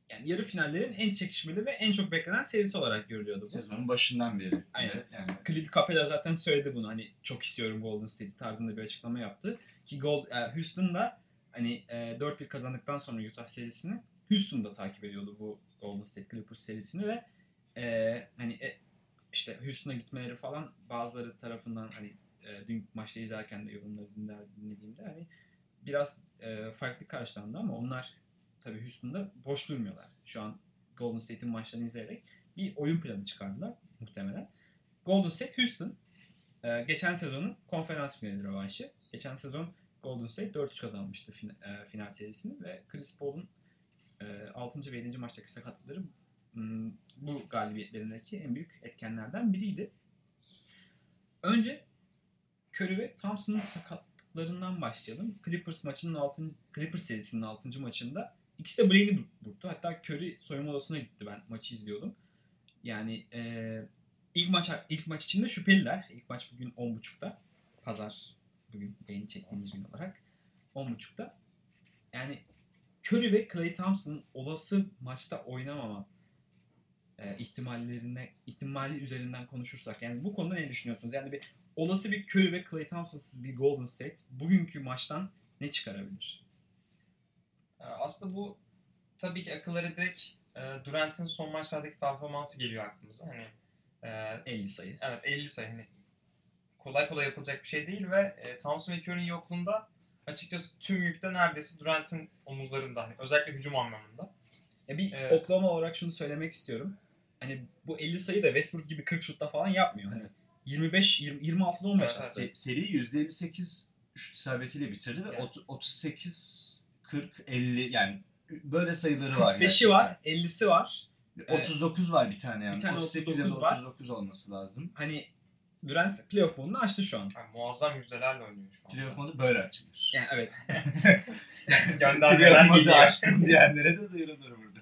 A: Yani yarı finallerin en çekişmeli ve en çok beklenen serisi olarak görülüyordu bu.
B: Sezonun başından beri.
A: Aynen.
B: Yani
A: Clint Capela zaten söyledi bunu. Hani çok istiyorum Golden State tarzında bir açıklama yaptı. Ki Gold, e, Houston da hani e, 4-1 kazandıktan sonra Utah serisini Houston da takip ediyordu bu Golden State Clippers serisini ve e, hani e, işte Houston'a gitmeleri falan bazıları tarafından hani e, dün maçta izlerken de yorumları dinlediğimde hani biraz e, farklı karşılandı ama onlar tabii Houston'da boş durmuyorlar. Şu an Golden State'in maçlarını izleyerek bir oyun planı çıkardılar muhtemelen. Golden State Houston e, geçen sezonun konferans finali rövanşı. Geçen sezon Golden State 4-3 kazanmıştı e, final serisini ve Chris Paul'un e, 6. ve 7. maçtaki sakatlıkları m, bu galibiyetlerindeki en büyük etkenlerden biriydi. Önce Curry ve Thompson'ın sakatlıklarından başlayalım. Clippers maçının 6. Clippers serisinin 6. maçında ikisi de bileğini burktu. Hatta Curry soyunma odasına gitti ben maçı izliyordum. Yani e, ilk maç ilk maç içinde şüpheliler. İlk maç bugün 10.30'da. Pazar bugün yayın çektiğimiz gün olarak 10.30'da. Yani Curry ve Klay Thompson'ın olası maçta oynamama e, ihtimallerine ihtimali üzerinden konuşursak yani bu konuda ne düşünüyorsunuz? Yani bir olası bir Curry ve Klay Thompson'sız bir Golden State bugünkü maçtan ne çıkarabilir?
C: Ee, Aslında bu tabii ki akıllara direkt e, Durant'in son maçlardaki performansı geliyor aklımıza. Hani e,
A: 50 sayı.
C: evet 50 sayı hani kolay kolay yapılacak bir şey değil ve e, Thompson ve Curry'nin yokluğunda açıkçası tüm yük de neredeyse Durant'in omuzlarında. Hani özellikle hücum anlamında.
A: Ya bir
C: Evet.
A: oklama olarak şunu söylemek istiyorum. Hani bu 50 sayı da Westbrook gibi 40 şutta falan yapmıyor. Hani 25 20, 26'da 15
C: Evet,
A: attı.
B: Se- seri %58 şut isabetiyle bitirdi ve
C: Yani.
B: ot- 38 40 50 yani böyle sayıları var.
A: 45'i
B: gerçekten.
A: var, 50'si var.
B: 39 var bir tane yani.
A: Bir tane
B: 38 ya da
A: 39 var.
B: 39 olması lazım.
A: Hani Durant playoff modunu açtı şu an.
C: Yani muazzam yüzdelerle oynuyor şu an.
B: Playoff modu böyle açılır.
A: Yani evet.
C: Göndermeler
B: Playoff modu
C: geliyor.
B: açtım diyenlere de duyurulur burada.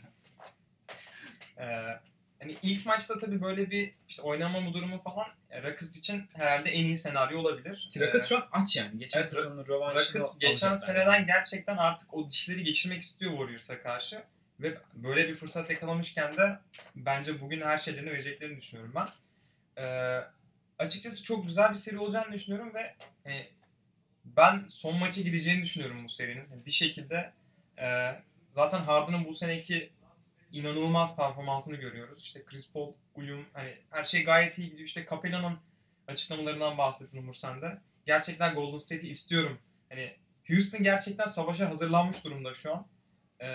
C: Ee, hani ilk maçta tabii böyle bir işte oynamama durumu falan Rakıs için herhalde en iyi senaryo olabilir.
A: Ki Rockets
C: Ee,
A: şu an aç yani. Geçen
C: Evet,
A: sezonun rövanşını
C: geçen seneden
A: yani.
C: gerçekten artık o dişleri geçirmek istiyor Warriors'a karşı. Ve böyle bir fırsat yakalamışken de bence bugün her şeylerini vereceklerini düşünüyorum ben. Ee, açıkçası çok güzel bir seri olacağını düşünüyorum ve hani, ben son maça gideceğini düşünüyorum bu serinin. Bir şekilde e, zaten Harden'ın bu seneki inanılmaz performansını görüyoruz. İşte Chris Paul uyum hani her şey gayet iyi gidiyor. İşte Capella'nın açıklamalarından bahsettin Umur sen. Gerçekten Golden State'i istiyorum. Hani Houston gerçekten savaşa hazırlanmış durumda şu an. Ee,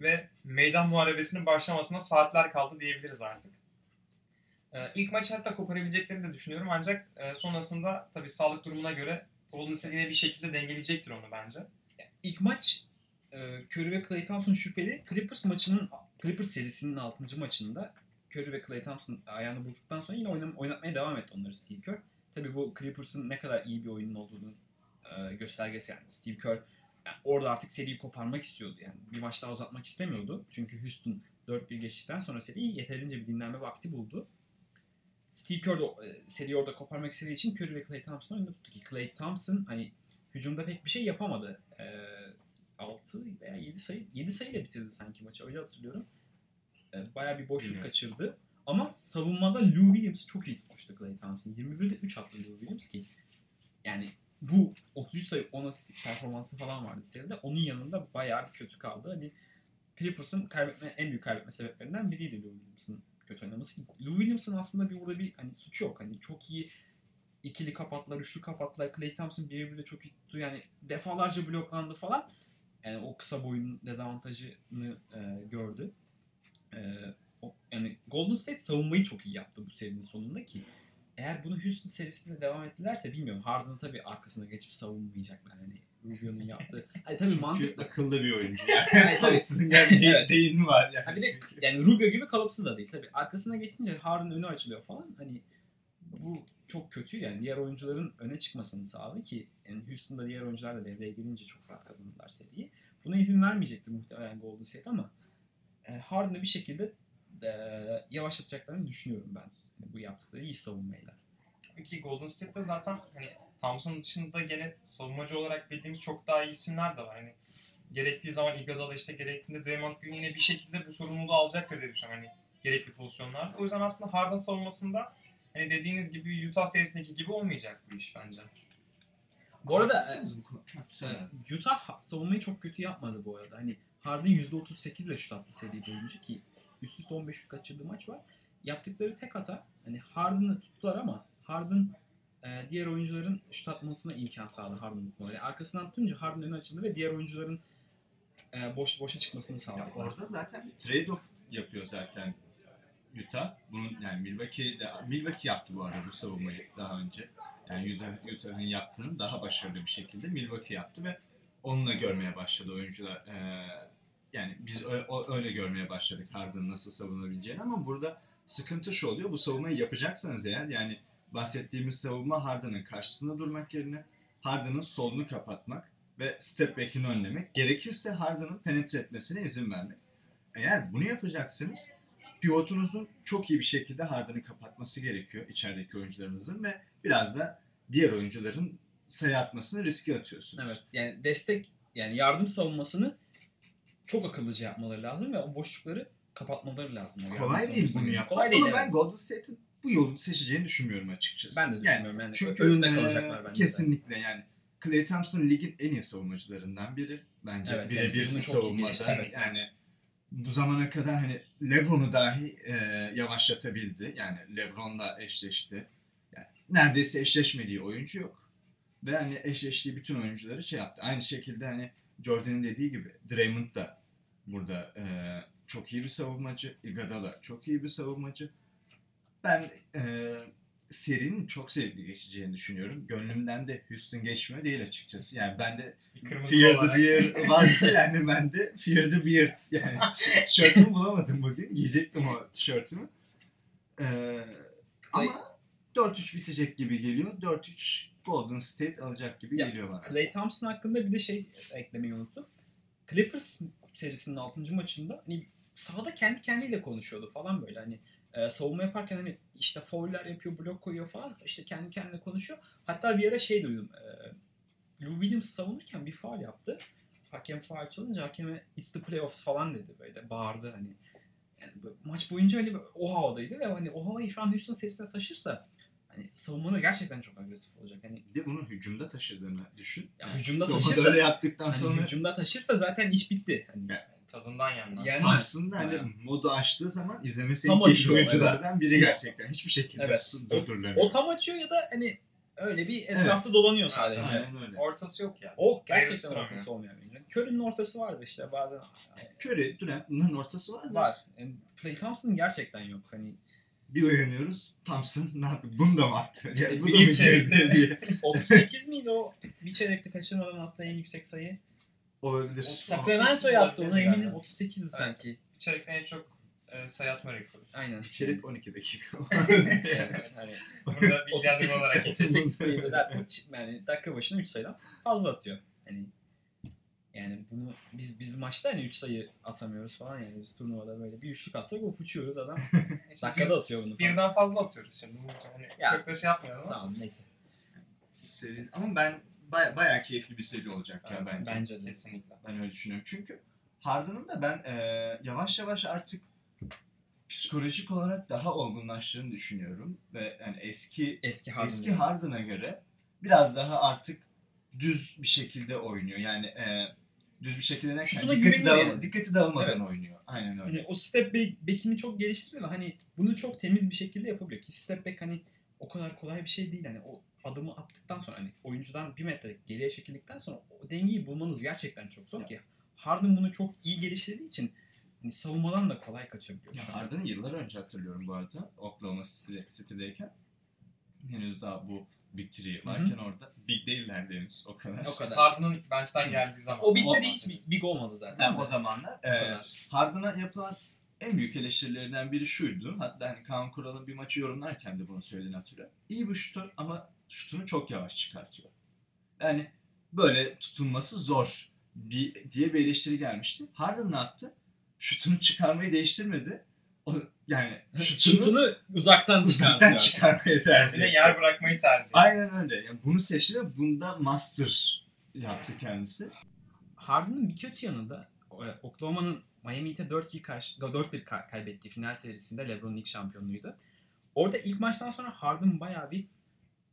C: ve meydan muharebesinin başlamasına saatler kaldı diyebiliriz artık. Ee, ilk maçı hatta koparabileceklerini de düşünüyorum ancak e, sonrasında tabii sağlık durumuna göre Golden State yine bir şekilde dengeleyecektir onu bence.
A: İlk maç e, Curry ve Klay Thompson şüpheli. Clippers maçının Clippers serisinin 6. maçında Curry ve Klay Thompson ayağını bulduktan sonra yine oynam, oynatmaya devam etti onları Steve Kerr. Tabii bu Clippers'ın ne kadar iyi bir oyunun olduğunu e, göstergesi yani Steve Kerr yani orada artık seriyi koparmak istiyordu yani. Bir maç daha uzatmak istemiyordu. Çünkü Houston 4-1 geçtikten sonra seriyi yeterince bir dinlenme vakti buldu. Steve Kerr de e, seriyi orada koparmak istediği için Curry ve Klay Thompson oyunda tuttu ki Klay Thompson hani hücumda pek bir şey yapamadı. E, 6 veya 7 sayı 7 sayıyla bitirdi sanki maçı öyle hatırlıyorum. E, bayağı bir boşluk
B: Bilmiyorum.
A: kaçırdı. Ama savunmada Lou Williams'ı çok iyi tutmuştu Klay Thompson. 21'de 3 attı Lou Williams ki yani bu 33 sayı 10 asist performansı falan vardı seride. Onun yanında bayağı bir kötü kaldı. Hani Clippers'ın kaybetme, en büyük kaybetme sebeplerinden biriydi Lou Williams'ın kötü oynaması. Lou Williams'ın aslında bir burada bir hani suçu yok. Hani çok iyi ikili kapattılar, üçlü kapattılar. Clay Thompson birebir de çok iyi tuttu. Yani defalarca bloklandı falan. Yani o kısa boyun dezavantajını e, gördü. E, o, yani Golden State savunmayı çok iyi yaptı bu serinin sonunda ki eğer bunu Houston serisinde devam ettilerse bilmiyorum. Harden'ı tabii arkasına geçip savunmayacaklar. Hani Rubio'nun yaptığı. Hani tabii
B: Çünkü
A: mantıklı.
B: akıllı bir oyuncu yani. Thompson'ın yani
A: Evet.
B: deyimi var yani.
A: Ha bir de yani Rubio gibi kalıpsız da değil tabii. Arkasına geçince Harden önü açılıyor falan. Hani bu çok kötü yani diğer oyuncuların öne çıkmasını sağladı ki yani Houston'da diğer oyuncular da devreye girince çok rahat kazandılar seriyi. Buna izin vermeyecekti muhtemelen Golden State ama e, Harden'ı bir şekilde e, yavaşlatacaklarını düşünüyorum ben. Yani bu yaptıkları iyi savunmayla.
C: Ki Golden State'de zaten hani Thompson dışında gene savunmacı olarak bildiğimiz çok daha iyi isimler de var. Hani gerektiği zaman Iguodala işte gerektiğinde Draymond Green yine bir şekilde bu sorumluluğu alacaktır diye düşünüyorum hani gerekli pozisyonlarda. O yüzden aslında Harden savunmasında hani dediğiniz gibi Utah serisindeki gibi olmayacak bu iş bence.
A: Bu arada
B: söyle.
A: e, Utah savunmayı çok kötü yapmadı bu arada. Hani Harden %38 ile şut attı seri boyunca ki üst üste 15 şut kaçırdığı maç var. Yaptıkları tek hata hani Harden'ı tuttular ama Harden e, diğer oyuncuların şut atmasına imkan sağladı Harden'ın böyle. Arkasından tutunca Harden önü açıldı ve diğer oyuncuların e, boş boşa çıkmasını
B: Ya
A: sağladı.
B: orada zaten trade-off yapıyor zaten Utah. Bunun yani Milwaukee de, Milwaukee yaptı bu arada bu savunmayı daha önce. Yani Utah, Utah'ın yaptığını daha başarılı bir şekilde Milwaukee yaptı ve onunla görmeye başladı oyuncular. Ee, yani biz ö- o- öyle görmeye başladık Harden'ın nasıl savunabileceğini ama burada sıkıntı şu oluyor. Bu savunmayı yapacaksanız eğer yani bahsettiğimiz savunma Harden'ın karşısında durmak yerine Harden'ın solunu kapatmak ve step back'ini önlemek. Gerekirse Harden'ın penetre etmesine izin vermek. Eğer bunu yapacaksınız pivotunuzun çok iyi bir şekilde Harden'ı kapatması gerekiyor içerideki oyuncularınızın ve biraz da diğer oyuncuların sayı atmasını riske atıyorsunuz.
A: Evet yani destek yani yardım savunmasını çok akıllıca yapmaları lazım ve o boşlukları kapatmaları lazım. o
B: Kolay değil bunu yapmak
A: Kolay değil
B: ama ben
A: evet.
B: Golden State'in bu yolu seçeceğini düşünmüyorum açıkçası.
A: Ben de düşünmüyorum yani.
B: çünkü
A: önünde
B: e,
A: kalacaklar bence. de.
B: Kesinlikle yani. Clay Thompson ligin en iyi savunmacılarından biri. Bence
A: Evet,
B: birebir
A: yani
B: savunmada.
A: evet.
B: Yani bu zamana kadar hani LeBron'u dahi e, yavaşlatabildi. Yani LeBron'la eşleşti. Yani neredeyse eşleşmediği oyuncu yok. Ve hani eşleştiği bütün oyuncuları şey yaptı. Aynı şekilde hani Jordan'ın dediği gibi Draymond da burada e, çok iyi bir savunmacı. Iguodala çok iyi bir savunmacı. Ben e, serinin çok zevkli geçeceğini düşünüyorum. Gönlümden de Houston geçmiyor değil açıkçası. Yani ben de Fear
C: olarak.
B: the Deer varsa yani ben de Fear the Beard. Yani tişörtümü bulamadım bugün. Giyecektim o tişörtümü. Ee, ama 4-3 bitecek gibi geliyor. 4-3 Golden State alacak gibi
A: Ya,
B: geliyor bana.
A: Clay Thompson hakkında bir de şey eklemeyi unuttum. Clippers serisinin 6. maçında hani sahada kendi kendiyle konuşuyordu falan böyle hani e, savunma yaparken hani işte fauller yapıyor, blok koyuyor falan işte kendi kendine konuşuyor. Hatta bir ara şey duydum. E, Lou Williams savunurken bir faul yaptı. Hakem faul çalınca hakeme it's the playoffs falan dedi böyle bağırdı hani. Yani maç boyunca hani o havadaydı ve hani o havayı şu an Houston serisine taşırsa hani savunmada gerçekten çok agresif olacak. Hani
B: Bir de bunu hücumda taşıdığını düşün.
A: Ya hücumda taşırsa-
B: öyle yaptıktan
A: hani
B: sonra
A: hücumda taşırsa zaten iş bitti. Hani
B: Ya,
C: Tadından yenmez.
A: Yani-
B: Thompson da hani
A: Bayağı.
B: modu açtığı zaman izlemesi en keyifli oyunculardan biri gerçekten. Hiçbir şekilde
A: Evet.
B: durdurulamıyor.
A: O tam açıyor ya da hani öyle bir etrafta
B: Evet.
A: dolanıyor sadece.
B: Aynen öyle.
C: Ortası yok yani.
A: O gerçekten
C: Mevcut
A: ortası
C: duramıyor.
A: olmayan oyuncu. Curry'nin ortası vardı işte bazen
B: Curry, Durant bunların ortası var da
A: var. Yani Clay Thompson'ın gerçekten yok. Hani
B: bir uyanıyoruz. Thompson ne yapıyor? Bunu da mı attı?
A: İşte
B: Yani bu
A: bir
B: da mı girdi diye.
A: 38 miydi o bir çeyrekte kaçırmadan attığı en yüksek sayı?
B: Olabilir.
A: Sacramento'ya attı ona eminim
C: galiba.
A: 38'di sanki.
C: İçerikten en çok e, sayı atma rekoru.
A: Aynen.
B: İçerik 12 dakika.
A: evet. Hani
C: Burada bilgilendirme
A: 38,
C: olarak
A: 38 sayıda dersin yani dakika başına 3 sayıdan fazla atıyor. Hani yani bunu biz biz maçta hani 3 sayı atamıyoruz falan yani biz turnuvada böyle bir üçlük atsak of uçuyoruz adam. Dakikada atıyor bunu falan.
C: Birden fazla atıyoruz şimdi. Hani
A: Ya.
C: Çok da şey yapmayalım ama.
A: Tamam neyse.
B: seri. Ama ben baya, bayağı keyifli bir seri olacak ya bence.
A: Bence de.
C: Kesinlikle.
B: Ben öyle düşünüyorum. Çünkü Harden'ın da ben e, yavaş yavaş artık psikolojik olarak daha olgunlaştığını düşünüyorum. Ve yani eski
A: Eski Harden.
B: eski Harden'a göre biraz daha artık düz bir şekilde oynuyor. Yani e, düz bir şekilde derken
A: Şutuna
B: dikkati, dağıl-
A: yani.
B: dikkati dağılmadan
A: Evet.
B: oynuyor. Aynen öyle.
A: Hani o step back, back'ini çok geliştirdi ve hani bunu çok temiz bir şekilde yapabiliyor ki step back hani o kadar kolay bir şey değil. Hani o adımı attıktan sonra hani oyuncudan bir metre geriye çekildikten sonra o dengeyi bulmanız gerçekten çok zor ki. Harden bunu çok iyi geliştirdiği için hani savunmadan da kolay kaçabiliyor
B: Ya. Harden'ı yıllar önce hatırlıyorum bu arada. Oklahoma City- City'deyken. Henüz daha bu Big Three varken orada. Big değillerdi henüz o kadar.
A: O kadar.
C: Harden'ın bench'ten geldiği zaman.
A: O bitti
C: Ondan
A: hiç big, big olmadı zaten.
B: Yani o zamanlar.
A: O
B: e,
A: kadar.
B: Harden'a yapılan en büyük eleştirilerinden biri şuydu. Hatta hani Kaan Kural'ın bir maçı yorumlarken de bunu söylediğini hatırlıyorum. İyi bir şutör ama şutunu çok yavaş çıkartıyor. Yani böyle tutunması zor bir, diye bir eleştiri gelmişti. Harden ne yaptı? Şutunu çıkarmayı değiştirmedi. O, yani şutunu,
A: Şutunu uzaktan
B: uzaktan çıkarmayı tercih etti.
C: yer bırakmayı tercih ediyor.
B: Aynen öyle. Yani bunu seçti ve bunda master yaptı kendisi.
A: Harden'ın bir kötü yanı da e, Oklahoma'nın Miami Heat'e 4-2 karşı 4-1 ka- kaybettiği final serisinde LeBron'un ilk şampiyonluğuydu. Orada ilk maçtan sonra Harden bayağı bir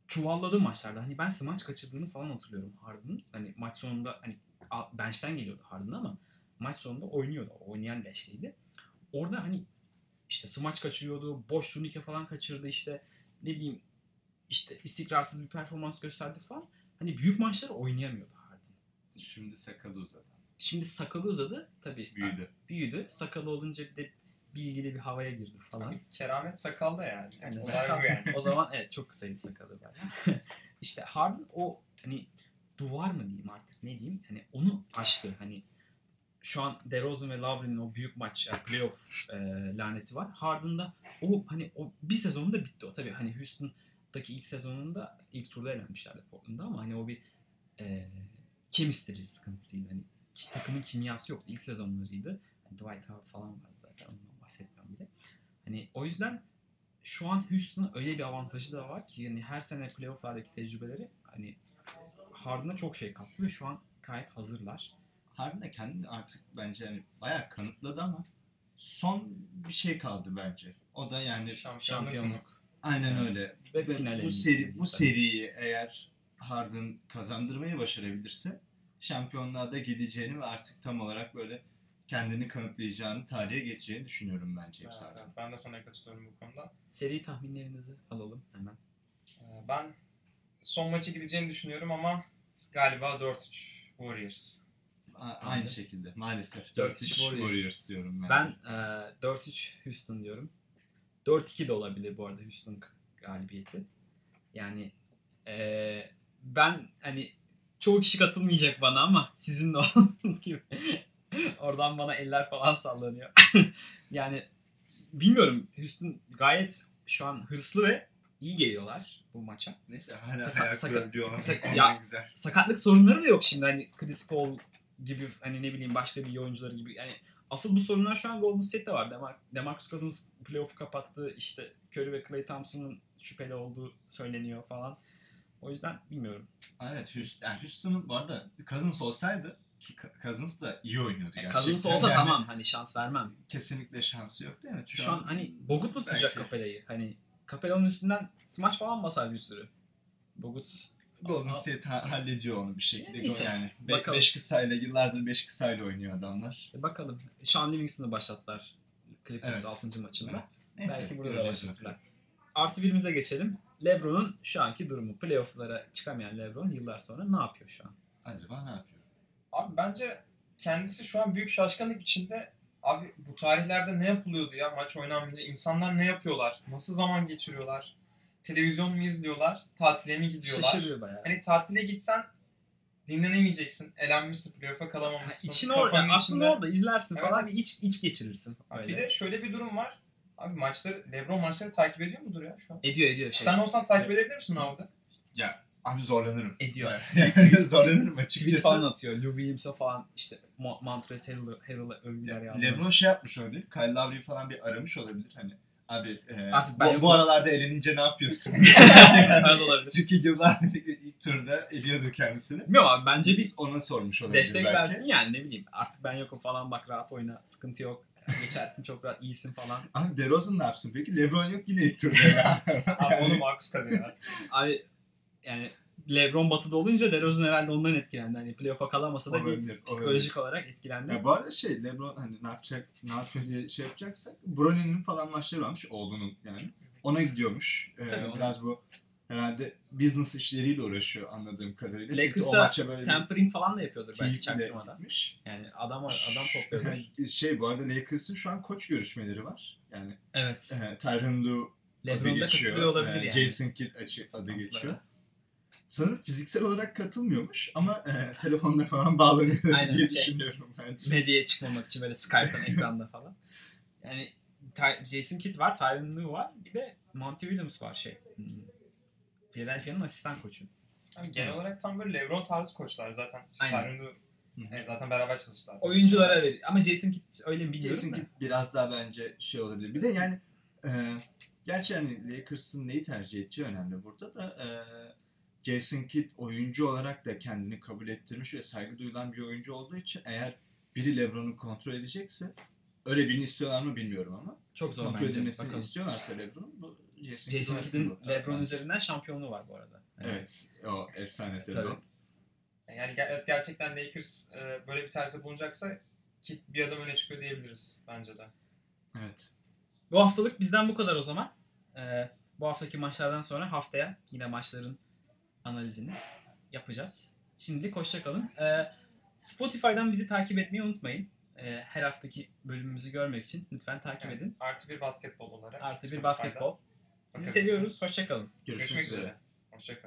A: çuvalladı maçlarda. Hani ben smaç kaçırdığını falan hatırlıyorum Harden'ın. Hani maç sonunda hani bench'ten geliyordu Harden ama maç sonunda oynuyordu. Oynayan beşliydi. Orada hani işte smaç kaçırıyordu, boş turnike falan kaçırdı işte ne bileyim işte istikrarsız bir performans gösterdi falan. Hani büyük maçları oynayamıyordu Harden.
B: Şimdi sakalı uzadı.
A: Şimdi sakalı uzadı tabii.
B: Büyüdü.
A: Büyüdü. Sakalı olunca bir de bilgili bir havaya girdi falan.
C: Abi, keramet sakalda yani.
A: Yani sakal-
C: yani.
A: o zaman evet çok kısaydı sakalı bayağı. işte Harden o hani duvar mı diyeyim artık ne diyeyim hani onu aştı. Hani şu an DeRozan ve Lowry'nin o büyük maç yani playoff e, laneti var. Harden'da o hani o bir sezonunda bitti o. Tabii hani Houston'daki ilk sezonunda ilk turda elenmişlerdi Portland'da ama hani o bir e, chemistry sıkıntısıydı. Hani takımın kimyası yoktu. İlk sezonlarıydı. Hani Dwight Howard falan vardı zaten. Hani o yüzden şu an Houston'ın öyle bir avantajı da var ki yani her sene playoff'lardaki tecrübeleri hani Harden'a çok şey kattı ve şu an gayet hazırlar.
B: Harden de kendini artık bence yani bayağı kanıtladı ama son bir şey kaldı bence. O da yani
C: Şampiyonluk.
A: Şampiyonluk.
B: aynen
A: Evet.
B: öyle.
A: Ve,
B: Ve bu seri bu seriyi eğer Harden kazandırmayı başarabilirse şampiyonluğa da gideceğini ve artık tam olarak böyle kendini kanıtlayacağını, tarihe geçeceğini düşünüyorum bence
C: Evet,
B: Harden.
C: evet. Ben de sana katılıyorum bu konuda.
A: Seri tahminlerinizi alalım hemen.
C: Ee, Ben son maçı gideceğini düşünüyorum ama galiba 4-3 Warriors.
B: A- aynı
A: de.
B: şekilde maalesef
A: 4-3
B: 4-3
A: Warriors.
B: Warriors. diyorum ben.
A: Ben e, 4-3 Houston diyorum. 4-2 de olabilir bu arada Houston galibiyeti. Yani e, ben hani çoğu kişi katılmayacak bana ama sizin de olduğunuz gibi oradan bana eller falan sallanıyor. yani bilmiyorum Houston gayet şu an hırslı ve iyi geliyorlar bu maça.
B: Neyse hala
A: Sakat-
B: ayak
A: sakat- sakat-
B: Ondan
A: ya-
B: güzel.
A: sakatlık sorunları da yok şimdi hani Chris Paul gibi hani ne bileyim başka bir oyuncuları gibi yani asıl bu sorunlar şu an Golden State'te var. Demar Demarcus Cousins playoff'u kapattı. İşte Curry ve Klay Thompson'ın şüpheli olduğu söyleniyor falan. O yüzden bilmiyorum.
B: Evet Houston, yani Houston'ın bu arada Cousins olsaydı ki Cousins da iyi oynuyordu gerçekten.
A: Cousins olsa
B: Yani
A: tamam hani şans vermem.
B: Kesinlikle şansı yok değil mi?
A: Şu, an, hani Bogut mu tutacak. Capella'yı? Hani Capella'nın üstünden smaç falan basar bir sürü. Bogut
B: Golden. State ha- hallediyor onu bir şekilde.
A: Neyse,
B: yani
A: bakalım.
B: 5 kısayla yıllardır 5 kısayla oynuyor adamlar.
A: E bakalım. Sean Livingston'ı başlattılar. Clippers
B: Evet.
A: 6. maçında.
B: Evet. Neyse,
A: Belki burada da başlatırlar. Artı birimize geçelim. LeBron'un şu anki durumu. Playoff'lara çıkamayan LeBron yıllar sonra ne yapıyor şu an?
B: Acaba ne yapıyor?
C: Abi bence kendisi şu an büyük şaşkınlık içinde. Abi bu tarihlerde ne yapılıyordu ya maç oynanmayınca? İnsanlar ne yapıyorlar? Nasıl zaman geçiriyorlar? Televizyon mu izliyorlar? Tatile mi gidiyorlar?
A: Şaşırıyor bayağı.
C: Hani tatile gitsen dinlenemeyeceksin. Elenmişsin, playoff'a kalamamışsın.
A: İçin orada, aklın
C: içinde-
A: orada izlersin
C: Evet.
A: falan bir iç iç geçirirsin.
C: Abi
A: Öyle.
C: bir de şöyle bir durum var. Abi maçları, Lebron maçlarını takip ediyor mudur ya şu an?
A: ediyor ediyor şey.
C: Sen olsan takip edebilir misin abi?
B: Ya abi zorlanırım.
A: ediyor.
B: Zorlanırım
A: Tweet
B: açıkçası.
A: falan atıyor. Lou Williams'a falan işte Mo- Montrezl Harrell'ı övgüler yazdı.
B: Lebron şey yapmış olabilir. Kyle Lowry'i falan bir aramış olabilir. Hani abi e,
A: Artık ben
B: bu, bu aralarda elenince ne yapıyorsun? Çünkü yıllardır ilk turda eliyordu kendisini.
A: Bilmiyorum abi bence bir
B: Ona sormuş olabilir
A: destek
B: belki.
A: versin yani ne bileyim. Artık ben yokum falan bak rahat oyna. Sıkıntı yok. Geçersin çok rahat iyisin falan.
B: Abi DeRozan ne yapsın peki? LeBron yok yine ilk turda ya.
C: Abi onu Marcus Kadir ya.
A: Abi yani LeBron batıda olunca DeRozan herhalde ondan etkilendi. Hani playoff'a kalamasa da bir
B: Olabilir, olabilir.
A: psikolojik olarak etkilendi.
B: Ya bu arada şey LeBron hani ne yapacak ne yapıyor diye şey yapacaksak Brony'nin falan maçları varmış oğlunun yani. Ona gidiyormuş. Ee,
A: Tabii, ona-
B: biraz bu herhalde business işleriyle uğraşıyor anladığım kadarıyla.
A: Lakers'a
B: bir
A: Tampering falan da yapıyordur belki çaktırmadan.
B: gitmiş.
A: Yani adam adam topluyordur.
B: Yani şey bu arada Lakers'ın şu an koç görüşmeleri var. Yani
A: evet.
B: e, Tyronn Lue adı geçiyor.
A: katılıyor olabilir
B: E,
A: yani.
B: Jason Kidd adı
A: Aslında.
B: geçiyor. Sanırım fiziksel olarak katılmıyormuş ama e, telefonla falan bağlanıyor
A: Aynen,
B: diye
A: şey,
B: düşünüyorum bence.
A: Medyaya çıkmamak için böyle Skype'tan ekranda falan. Yani Jason Kidd var, Tyron Lue var. Bir de Monty Williams var şey. hmm, Philadelphia'nın asistan koçu.
C: Abi genel olarak tam böyle Lebron tarzı koçlar zaten.
A: Aynen.
C: Tyronn Lue- Evet, zaten beraber çalıştılar.
A: Oyunculara verir. Ama Jason Kidd öyle mi bilmiyorum
B: Jason. Kidd biraz daha bence şey olabilir. Bir de yani e, gerçi hani Lakers'ın neyi tercih edeceği önemli burada da e, Jason Kidd oyuncu olarak da kendini kabul ettirmiş ve saygı duyulan bir oyuncu olduğu için eğer biri LeBron'u kontrol edecekse öyle birini istiyorlar mı bilmiyorum ama
A: Çok zor
B: kontrol
A: bence.
B: edilmesini
A: Bakalım.
B: istiyorlarsa LeBron bu Jason,
A: Jason
B: Kidd
A: Kidd'in LeBron üzerinden şampiyonluğu var bu arada.
B: Evet o efsane sezon.
C: Yani ger- evet, gerçekten Lakers e, böyle bir tercihte bulunacaksa Kit bir adım öne çıkıyor diyebiliriz bence de.
B: Evet.
A: Bu haftalık bizden bu kadar o zaman. Ee, bu haftaki maçlardan sonra haftaya yine maçların analizini yapacağız. Şimdilik hoşçakalın. Ee, Spotify'dan bizi takip etmeyi unutmayın. Ee, her haftaki bölümümüzü görmek için lütfen takip
C: Evet.
A: edin.
C: Artı bir basketbol olarak.
A: Artı bir basketbol. Sizi seviyoruz. Hoşçakalın.
B: Görüşmek,
C: Görüşmek
B: üzere.
C: üzere. Hoşçakalın.